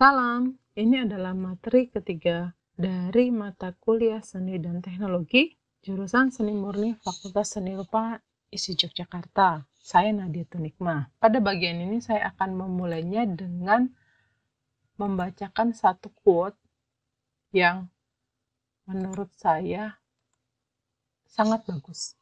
Salam, ini adalah materi ketiga dari mata kuliah Seni dan Teknologi, jurusan Seni Murni Fakultas Seni Rupa ISI Yogyakarta. Saya Nadia Tunikma. Pada bagian ini saya akan memulainya dengan membacakan satu quote yang menurut saya sangat bagus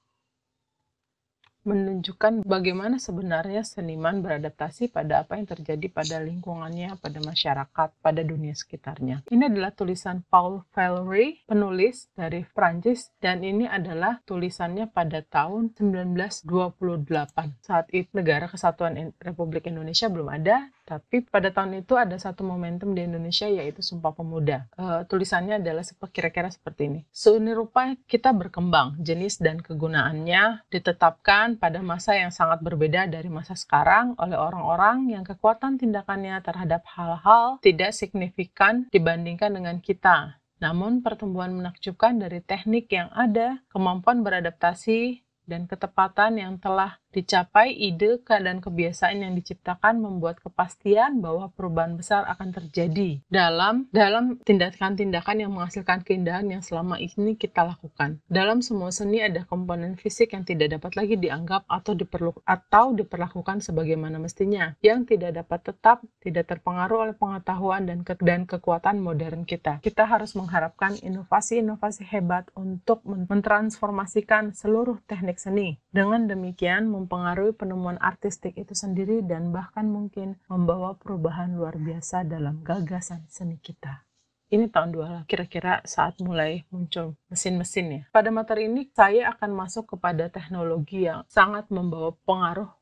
menunjukkan bagaimana sebenarnya seniman beradaptasi pada apa yang terjadi pada lingkungannya, pada masyarakat, pada dunia sekitarnya. Ini adalah tulisan Paul Valery, penulis dari Prancis, dan ini adalah tulisannya pada tahun 1928. Saat itu negara kesatuan Republik Indonesia belum ada, tapi pada tahun itu ada satu momentum di Indonesia yaitu Sumpah Pemuda. Uh, tulisannya adalah kira-kira seperti ini. Seuni rupa kita berkembang, jenis dan kegunaannya ditetapkan pada masa yang sangat berbeda dari masa sekarang oleh orang-orang yang kekuatan tindakannya terhadap hal-hal tidak signifikan dibandingkan dengan kita. Namun pertumbuhan menakjubkan dari teknik yang ada, kemampuan beradaptasi, dan ketepatan yang telah dicapai ide dan kebiasaan yang diciptakan membuat kepastian bahwa perubahan besar akan terjadi dalam dalam tindakan-tindakan yang menghasilkan keindahan yang selama ini kita lakukan. Dalam semua seni ada komponen fisik yang tidak dapat lagi dianggap atau diperlu atau diperlakukan sebagaimana mestinya, yang tidak dapat tetap tidak terpengaruh oleh pengetahuan dan ke dan kekuatan modern kita. Kita harus mengharapkan inovasi-inovasi hebat untuk mentransformasikan seluruh teknik seni. Dengan demikian mempengaruhi penemuan artistik itu sendiri dan bahkan mungkin membawa perubahan luar biasa dalam gagasan seni kita. Ini tahun 2 kira-kira saat mulai muncul mesin-mesin ya. Pada materi ini saya akan masuk kepada teknologi yang sangat membawa pengaruh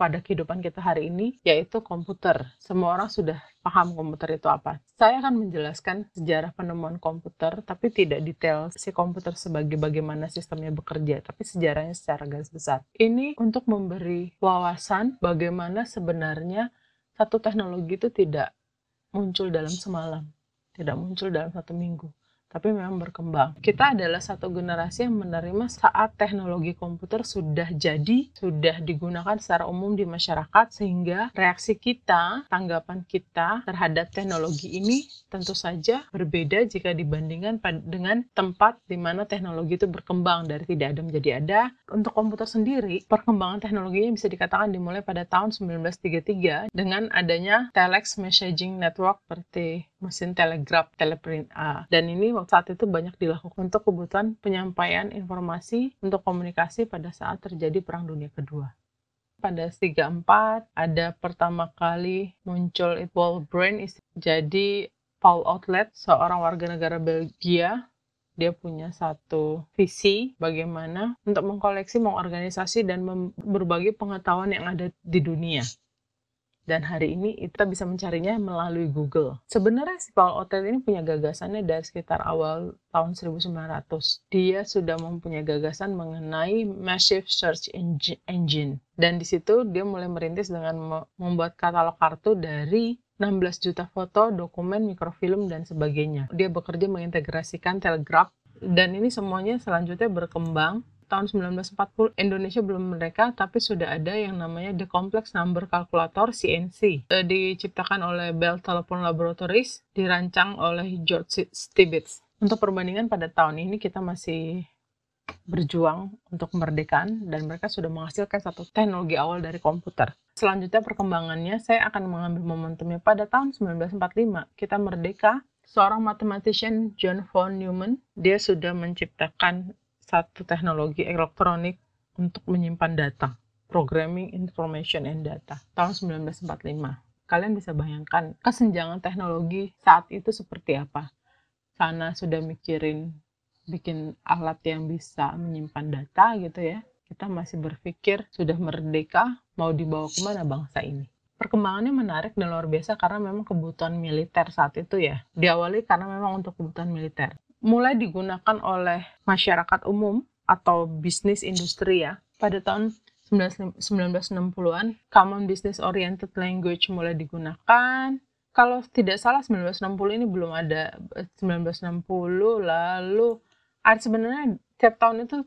pada kehidupan kita hari ini, yaitu komputer. Semua orang sudah paham komputer itu apa. Saya akan menjelaskan sejarah penemuan komputer, tapi tidak detail si komputer sebagai bagaimana sistemnya bekerja, tapi sejarahnya secara garis besar. Ini untuk memberi wawasan bagaimana sebenarnya satu teknologi itu tidak muncul dalam semalam, tidak muncul dalam satu minggu tapi memang berkembang. Kita adalah satu generasi yang menerima saat teknologi komputer sudah jadi, sudah digunakan secara umum di masyarakat, sehingga reaksi kita, tanggapan kita terhadap teknologi ini tentu saja berbeda jika dibandingkan dengan tempat di mana teknologi itu berkembang dari tidak ada menjadi ada. Untuk komputer sendiri, perkembangan teknologinya bisa dikatakan dimulai pada tahun 1933 dengan adanya telex messaging network seperti mesin telegraf, teleprint A. Dan ini saat itu banyak dilakukan untuk kebutuhan penyampaian informasi untuk komunikasi pada saat terjadi Perang Dunia Kedua. Pada 34 ada pertama kali muncul Paul Brain jadi Paul Outlet, seorang warga negara Belgia dia punya satu visi bagaimana untuk mengkoleksi, mengorganisasi, dan berbagi pengetahuan yang ada di dunia. Dan hari ini kita bisa mencarinya melalui Google. Sebenarnya si Paul Otel ini punya gagasannya dari sekitar awal tahun 1900. Dia sudah mempunyai gagasan mengenai Massive Search Engine. Dan di situ dia mulai merintis dengan membuat katalog kartu dari 16 juta foto, dokumen, mikrofilm, dan sebagainya. Dia bekerja mengintegrasikan telegraf dan ini semuanya selanjutnya berkembang tahun 1940 Indonesia belum merdeka tapi sudah ada yang namanya The Complex Number Calculator CNC e, diciptakan oleh Bell Telephone Laboratories dirancang oleh George Stibitz untuk perbandingan pada tahun ini kita masih berjuang untuk kemerdekaan dan mereka sudah menghasilkan satu teknologi awal dari komputer. Selanjutnya perkembangannya saya akan mengambil momentumnya. Pada tahun 1945 kita merdeka seorang mathematician John von Neumann dia sudah menciptakan satu teknologi elektronik untuk menyimpan data, Programming Information and Data, tahun 1945. Kalian bisa bayangkan kesenjangan teknologi saat itu seperti apa. Sana sudah mikirin bikin alat yang bisa menyimpan data gitu ya. Kita masih berpikir sudah merdeka, mau dibawa ke mana bangsa ini perkembangannya menarik dan luar biasa karena memang kebutuhan militer saat itu ya. Diawali karena memang untuk kebutuhan militer mulai digunakan oleh masyarakat umum atau bisnis industri ya. Pada tahun 1960-an, Common Business Oriented Language mulai digunakan. Kalau tidak salah 1960 ini belum ada 1960 lalu sebenarnya tiap tahun itu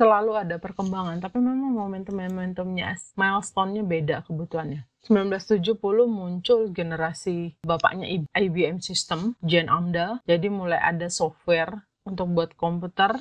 selalu ada perkembangan, tapi memang momentum-momentumnya, milestone-nya beda kebutuhannya. 1970 muncul generasi bapaknya IBM System, Jen Amdahl. Jadi mulai ada software untuk buat komputer.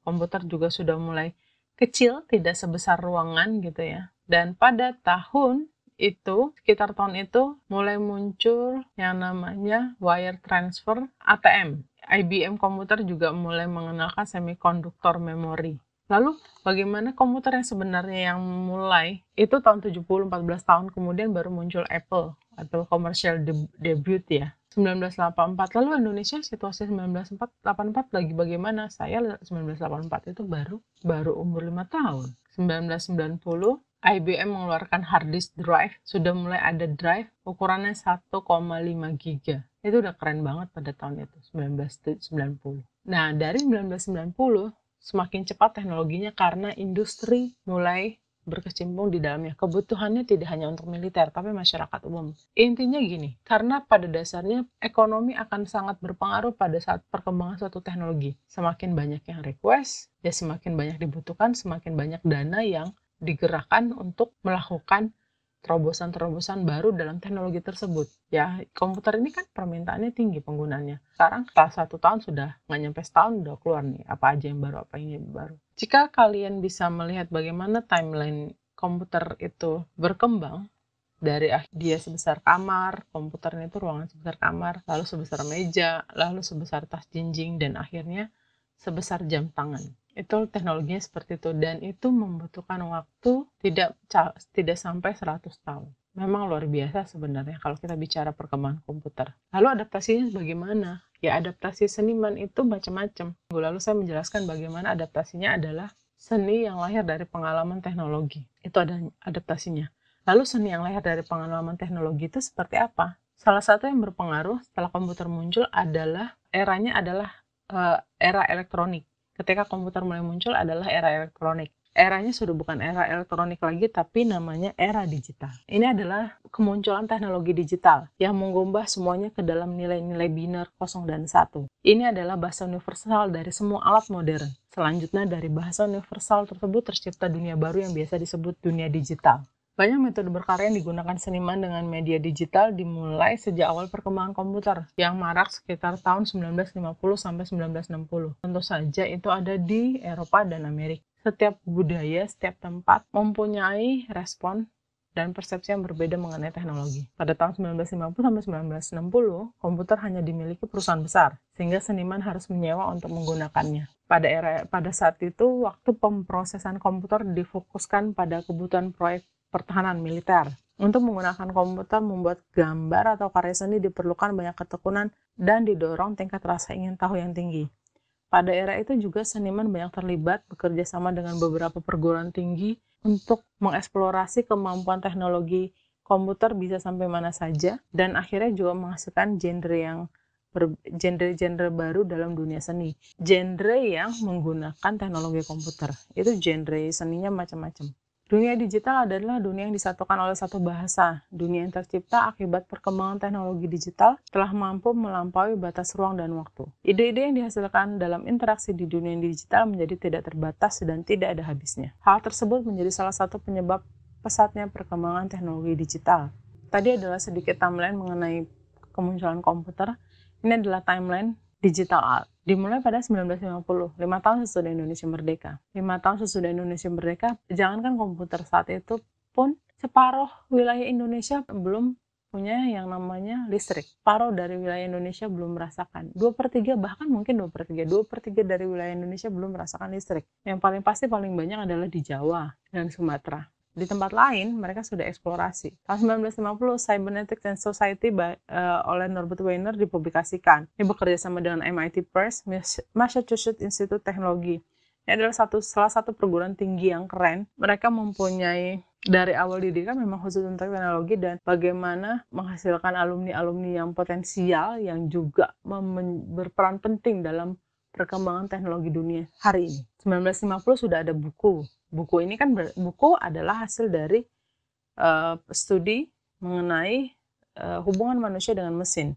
Komputer juga sudah mulai kecil, tidak sebesar ruangan gitu ya. Dan pada tahun itu, sekitar tahun itu, mulai muncul yang namanya wire transfer ATM. IBM komputer juga mulai mengenalkan semikonduktor memori. Lalu bagaimana komputer yang sebenarnya yang mulai itu tahun 70 14 tahun kemudian baru muncul Apple atau commercial debut ya 1984 lalu Indonesia situasi 1984 lagi bagaimana saya 1984 itu baru baru umur 5 tahun 1990 IBM mengeluarkan hard disk drive, sudah mulai ada drive ukurannya 1,5 giga. Itu udah keren banget pada tahun itu, 1990. Nah, dari 1990, semakin cepat teknologinya karena industri mulai berkecimpung di dalamnya. Kebutuhannya tidak hanya untuk militer, tapi masyarakat umum. Intinya gini, karena pada dasarnya ekonomi akan sangat berpengaruh pada saat perkembangan suatu teknologi. Semakin banyak yang request, ya semakin banyak dibutuhkan, semakin banyak dana yang digerakkan untuk melakukan terobosan-terobosan baru dalam teknologi tersebut. Ya, komputer ini kan permintaannya tinggi penggunanya. Sekarang setelah satu tahun sudah nggak nyampe setahun udah keluar nih apa aja yang baru, apa yang baru. Jika kalian bisa melihat bagaimana timeline komputer itu berkembang, dari dia sebesar kamar, komputernya itu ruangan sebesar kamar, lalu sebesar meja, lalu sebesar tas jinjing, dan akhirnya sebesar jam tangan itu teknologinya seperti itu dan itu membutuhkan waktu tidak tidak sampai 100 tahun. Memang luar biasa sebenarnya kalau kita bicara perkembangan komputer. Lalu adaptasinya bagaimana? Ya adaptasi seniman itu macam-macam. Lalu saya menjelaskan bagaimana adaptasinya adalah seni yang lahir dari pengalaman teknologi. Itu ada adaptasinya. Lalu seni yang lahir dari pengalaman teknologi itu seperti apa? Salah satu yang berpengaruh setelah komputer muncul adalah eranya adalah uh, era elektronik ketika komputer mulai muncul adalah era elektronik. Eranya sudah bukan era elektronik lagi, tapi namanya era digital. Ini adalah kemunculan teknologi digital yang mengubah semuanya ke dalam nilai-nilai biner kosong dan satu. Ini adalah bahasa universal dari semua alat modern. Selanjutnya dari bahasa universal tersebut tercipta dunia baru yang biasa disebut dunia digital. Banyak metode berkarya yang digunakan seniman dengan media digital dimulai sejak awal perkembangan komputer yang marak sekitar tahun 1950 sampai 1960. Tentu saja itu ada di Eropa dan Amerika. Setiap budaya, setiap tempat mempunyai respon dan persepsi yang berbeda mengenai teknologi. Pada tahun 1950 sampai 1960, komputer hanya dimiliki perusahaan besar, sehingga seniman harus menyewa untuk menggunakannya. Pada era pada saat itu, waktu pemrosesan komputer difokuskan pada kebutuhan proyek pertahanan militer. Untuk menggunakan komputer membuat gambar atau karya seni diperlukan banyak ketekunan dan didorong tingkat rasa ingin tahu yang tinggi. Pada era itu juga seniman banyak terlibat bekerja sama dengan beberapa perguruan tinggi untuk mengeksplorasi kemampuan teknologi komputer bisa sampai mana saja dan akhirnya juga menghasilkan genre yang genre-genre baru dalam dunia seni. Genre yang menggunakan teknologi komputer. Itu genre seninya macam-macam. Dunia digital adalah dunia yang disatukan oleh satu bahasa. Dunia yang tercipta akibat perkembangan teknologi digital telah mampu melampaui batas ruang dan waktu. Ide-ide yang dihasilkan dalam interaksi di dunia digital menjadi tidak terbatas dan tidak ada habisnya. Hal tersebut menjadi salah satu penyebab pesatnya perkembangan teknologi digital. Tadi adalah sedikit timeline mengenai kemunculan komputer. Ini adalah timeline digital art dimulai pada 1950, lima tahun sesudah Indonesia merdeka. Lima tahun sesudah Indonesia merdeka, jangankan komputer saat itu pun separuh wilayah Indonesia belum punya yang namanya listrik. Paruh dari wilayah Indonesia belum merasakan. Dua per tiga, bahkan mungkin dua per tiga. Dua per tiga dari wilayah Indonesia belum merasakan listrik. Yang paling pasti paling banyak adalah di Jawa dan Sumatera. Di tempat lain, mereka sudah eksplorasi. Tahun 1950, Cybernetics and Society by, uh, oleh Norbert Weiner dipublikasikan. Ini bekerja sama dengan MIT Press, Massachusetts Institute Technology. Ini adalah satu, salah satu perguruan tinggi yang keren. Mereka mempunyai dari awal didikan memang khusus untuk teknologi dan bagaimana menghasilkan alumni-alumni yang potensial yang juga berperan penting dalam perkembangan teknologi dunia hari ini. 1950 sudah ada buku buku ini kan buku adalah hasil dari uh, studi mengenai uh, hubungan manusia dengan mesin.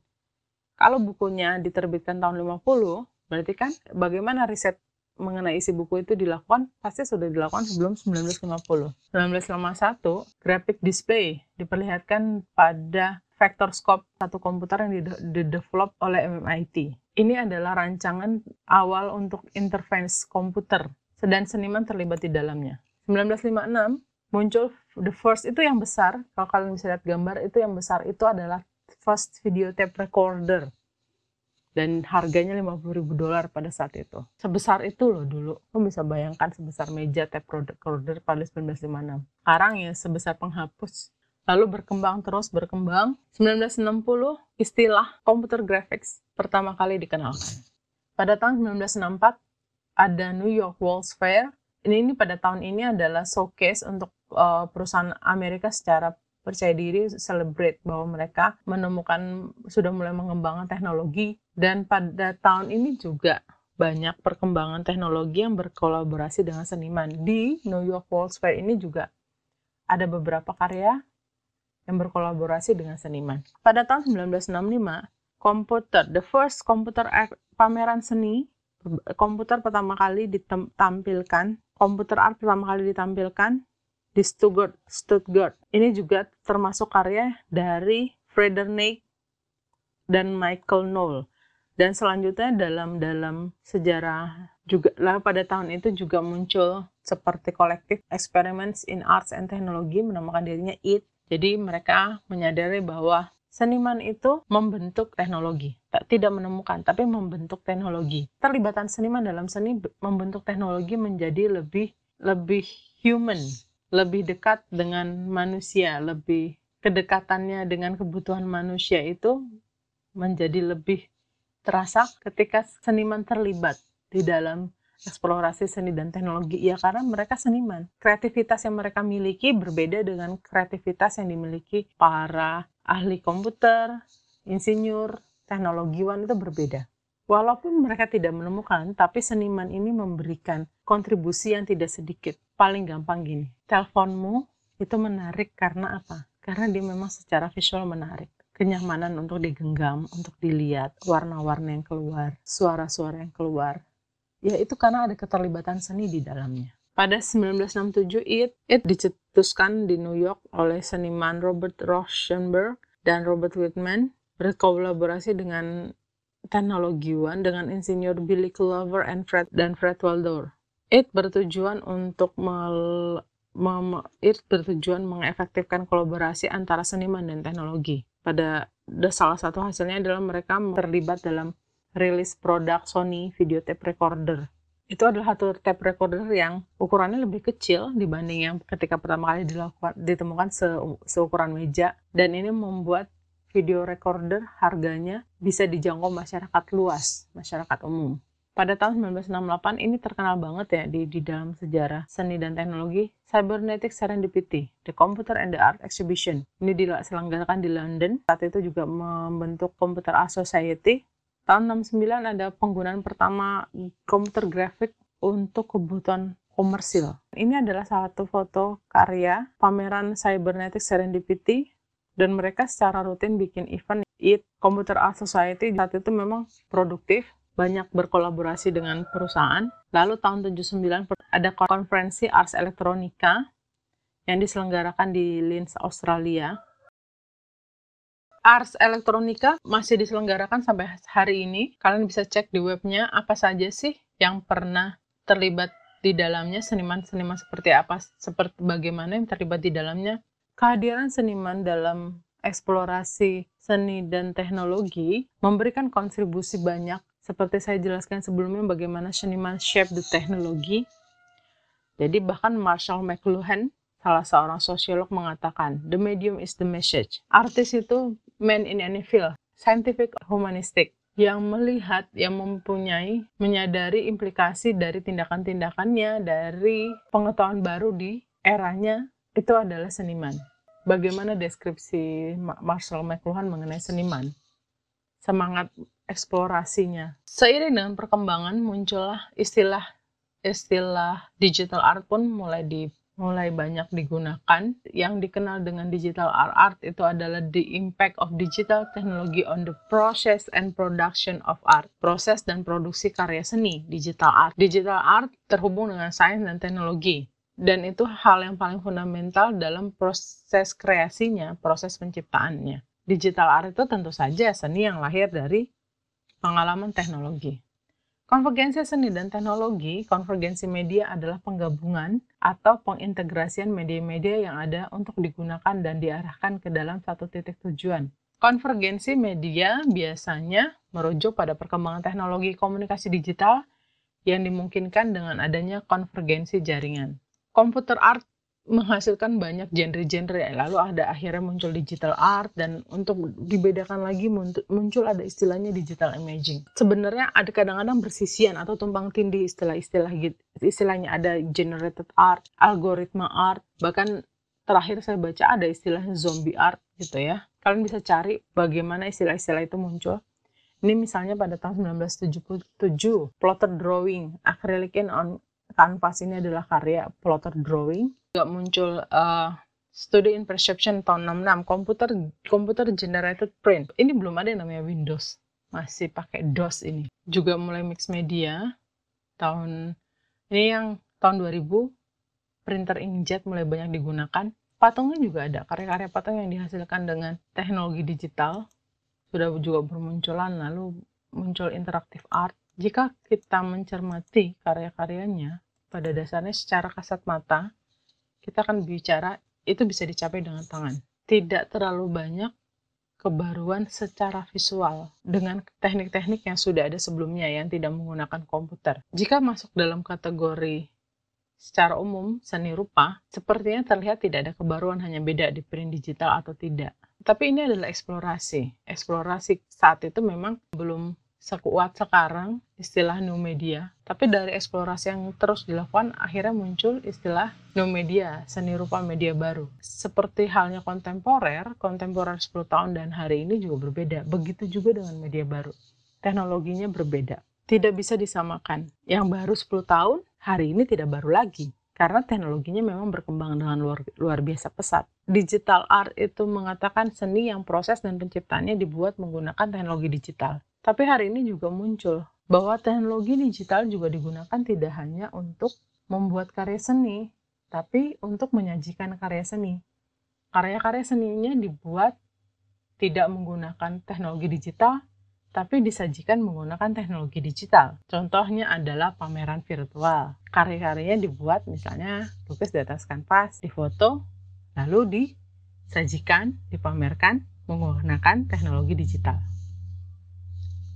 Kalau bukunya diterbitkan tahun 50, berarti kan bagaimana riset mengenai isi buku itu dilakukan, pasti sudah dilakukan sebelum 1950. 1951, graphic display diperlihatkan pada vectorscope satu komputer yang didevelop oleh MIT. Ini adalah rancangan awal untuk interface komputer, dan seniman terlibat di dalamnya. 1956 muncul the first itu yang besar, kalau kalian bisa lihat gambar itu yang besar itu adalah first video tape recorder dan harganya 50 ribu dolar pada saat itu. Sebesar itu loh dulu. Lo bisa bayangkan sebesar meja tape recorder pada 1956. Sekarang ya sebesar penghapus. Lalu berkembang terus berkembang. 1960 istilah computer graphics pertama kali dikenalkan. Pada tahun 1964 ada New York World's Fair. Ini, ini pada tahun ini adalah showcase untuk uh, perusahaan Amerika secara percaya diri celebrate bahwa mereka menemukan sudah mulai mengembangkan teknologi dan pada tahun ini juga banyak perkembangan teknologi yang berkolaborasi dengan seniman di New York World's Fair ini juga ada beberapa karya yang berkolaborasi dengan seniman. Pada tahun 1965, komputer, the first komputer pameran seni, komputer pertama kali ditampilkan, komputer art pertama kali ditampilkan di Stuttgart. Stuttgart. Ini juga termasuk karya dari Frederick dan Michael Knoll. Dan selanjutnya dalam dalam sejarah juga lah pada tahun itu juga muncul seperti kolektif Experiments in Arts and Technology menamakan dirinya IT. Jadi mereka menyadari bahwa seniman itu membentuk teknologi, tidak menemukan tapi membentuk teknologi. Terlibatan seniman dalam seni membentuk teknologi menjadi lebih lebih human lebih dekat dengan manusia, lebih kedekatannya dengan kebutuhan manusia itu menjadi lebih terasa ketika seniman terlibat di dalam eksplorasi seni dan teknologi ya karena mereka seniman kreativitas yang mereka miliki berbeda dengan kreativitas yang dimiliki para ahli komputer insinyur teknologiwan itu berbeda Walaupun mereka tidak menemukan, tapi seniman ini memberikan kontribusi yang tidak sedikit. Paling gampang gini, teleponmu itu menarik karena apa? Karena dia memang secara visual menarik. Kenyamanan untuk digenggam, untuk dilihat, warna-warna yang keluar, suara-suara yang keluar. Ya itu karena ada keterlibatan seni di dalamnya. Pada 1967, IT, IT dicetuskan di New York oleh seniman Robert Rauschenberg dan Robert Whitman berkolaborasi dengan teknologiwan dengan insinyur Billy Clover and Fred dan Fred Waldor. It bertujuan untuk mel, mem, it bertujuan mengefektifkan kolaborasi antara seniman dan teknologi. Pada salah satu hasilnya adalah mereka terlibat dalam rilis produk Sony video tape recorder. Itu adalah satu tape recorder yang ukurannya lebih kecil dibanding yang ketika pertama kali dilakukan ditemukan se, seukuran meja dan ini membuat video recorder harganya bisa dijangkau masyarakat luas, masyarakat umum. Pada tahun 1968 ini terkenal banget ya di, di dalam sejarah seni dan teknologi Cybernetic Serendipity, The Computer and the Art Exhibition. Ini diselenggarakan di London. Saat itu juga membentuk Computer Art Society. Tahun 69 ada penggunaan pertama komputer grafik untuk kebutuhan komersil. Ini adalah satu foto karya pameran Cybernetic Serendipity dan mereka secara rutin bikin event. IT Computer Art Society saat itu memang produktif banyak berkolaborasi dengan perusahaan. Lalu tahun 79 ada konferensi Ars Electronica yang diselenggarakan di Linz Australia Ars Electronica masih diselenggarakan sampai hari ini. Kalian bisa cek di webnya apa saja sih yang pernah terlibat di dalamnya, seniman-seniman seperti apa, seperti bagaimana yang terlibat di dalamnya. Kehadiran seniman dalam eksplorasi seni dan teknologi memberikan kontribusi banyak seperti saya jelaskan sebelumnya bagaimana seniman shape the technology. Jadi bahkan Marshall McLuhan, salah seorang sosiolog mengatakan, the medium is the message. Artis itu man in any field, scientific, humanistic, yang melihat, yang mempunyai, menyadari implikasi dari tindakan-tindakannya, dari pengetahuan baru di eranya itu adalah seniman. Bagaimana deskripsi Marshall McLuhan mengenai seniman? Semangat eksplorasinya. Seiring dengan perkembangan muncullah istilah istilah digital art pun mulai di mulai banyak digunakan. Yang dikenal dengan digital art, art itu adalah the impact of digital technology on the process and production of art. Proses dan produksi karya seni, digital art. Digital art terhubung dengan sains dan teknologi. Dan itu hal yang paling fundamental dalam proses kreasinya, proses penciptaannya. Digital art itu tentu saja seni yang lahir dari pengalaman teknologi. Konvergensi seni dan teknologi, konvergensi media adalah penggabungan atau pengintegrasian media-media yang ada untuk digunakan dan diarahkan ke dalam satu titik tujuan. Konvergensi media biasanya merujuk pada perkembangan teknologi komunikasi digital yang dimungkinkan dengan adanya konvergensi jaringan. Komputer art menghasilkan banyak genre-genre lalu ada akhirnya muncul digital art dan untuk dibedakan lagi muncul ada istilahnya digital imaging. Sebenarnya ada kadang-kadang bersisian atau tumpang tindih istilah-istilah gitu istilahnya ada generated art algoritma art bahkan terakhir saya baca ada istilahnya zombie art gitu ya. Kalian bisa cari bagaimana istilah-istilah itu muncul. Ini misalnya pada tahun 1977 plotter drawing acrylic in on canvas ini adalah karya plotter drawing juga muncul uh, Study in Perception tahun 66, komputer komputer generated print. Ini belum ada yang namanya Windows, masih pakai DOS ini. Juga mulai mix media tahun ini yang tahun 2000 printer inkjet mulai banyak digunakan. Patungnya juga ada, karya-karya patung yang dihasilkan dengan teknologi digital sudah juga bermunculan lalu muncul interaktif art. Jika kita mencermati karya-karyanya, pada dasarnya secara kasat mata, kita akan bicara itu bisa dicapai dengan tangan. Tidak terlalu banyak kebaruan secara visual dengan teknik-teknik yang sudah ada sebelumnya yang tidak menggunakan komputer. Jika masuk dalam kategori secara umum seni rupa, sepertinya terlihat tidak ada kebaruan hanya beda di print digital atau tidak. Tapi ini adalah eksplorasi. Eksplorasi saat itu memang belum sekuat sekarang istilah new media. Tapi dari eksplorasi yang terus dilakukan, akhirnya muncul istilah new media, seni rupa media baru. Seperti halnya kontemporer, kontemporer 10 tahun dan hari ini juga berbeda. Begitu juga dengan media baru. Teknologinya berbeda. Tidak bisa disamakan. Yang baru 10 tahun, hari ini tidak baru lagi. Karena teknologinya memang berkembang dengan luar, luar biasa pesat. Digital art itu mengatakan seni yang proses dan penciptaannya dibuat menggunakan teknologi digital tapi hari ini juga muncul bahwa teknologi digital juga digunakan tidak hanya untuk membuat karya seni, tapi untuk menyajikan karya seni. Karya-karya seninya dibuat tidak menggunakan teknologi digital, tapi disajikan menggunakan teknologi digital. Contohnya adalah pameran virtual. Karya-karyanya dibuat misalnya lukis di atas kanvas, difoto, lalu disajikan, dipamerkan menggunakan teknologi digital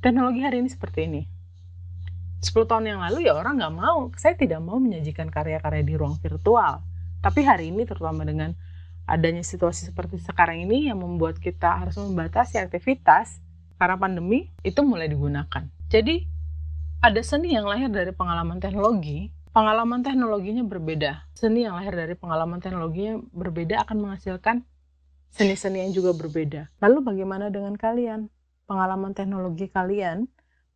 teknologi hari ini seperti ini. 10 tahun yang lalu ya orang nggak mau, saya tidak mau menyajikan karya-karya di ruang virtual. Tapi hari ini terutama dengan adanya situasi seperti sekarang ini yang membuat kita harus membatasi aktivitas karena pandemi itu mulai digunakan. Jadi ada seni yang lahir dari pengalaman teknologi, pengalaman teknologinya berbeda. Seni yang lahir dari pengalaman teknologinya berbeda akan menghasilkan seni-seni yang juga berbeda. Lalu bagaimana dengan kalian? Pengalaman teknologi kalian,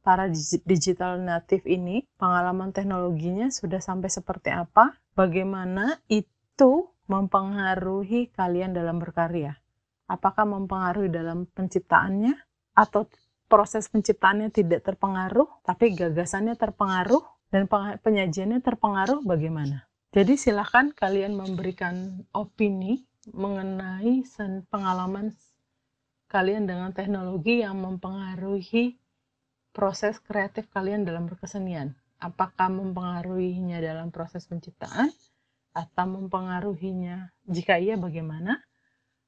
para digital native ini, pengalaman teknologinya sudah sampai seperti apa? Bagaimana itu mempengaruhi kalian dalam berkarya? Apakah mempengaruhi dalam penciptaannya atau proses penciptaannya tidak terpengaruh, tapi gagasannya terpengaruh dan penyajiannya terpengaruh bagaimana? Jadi silahkan kalian memberikan opini mengenai pengalaman kalian dengan teknologi yang mempengaruhi proses kreatif kalian dalam berkesenian. Apakah mempengaruhinya dalam proses penciptaan atau mempengaruhinya? Jika iya bagaimana?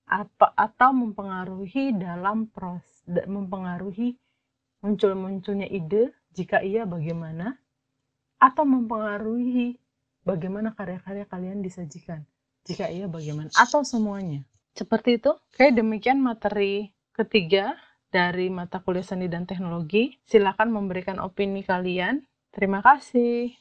Apa atau mempengaruhi dalam proses mempengaruhi muncul-munculnya ide? Jika iya bagaimana? Atau mempengaruhi bagaimana karya-karya kalian disajikan? Jika iya bagaimana? Atau semuanya? Seperti itu. Oke, demikian materi ketiga dari mata kuliah seni dan teknologi. Silakan memberikan opini kalian. Terima kasih.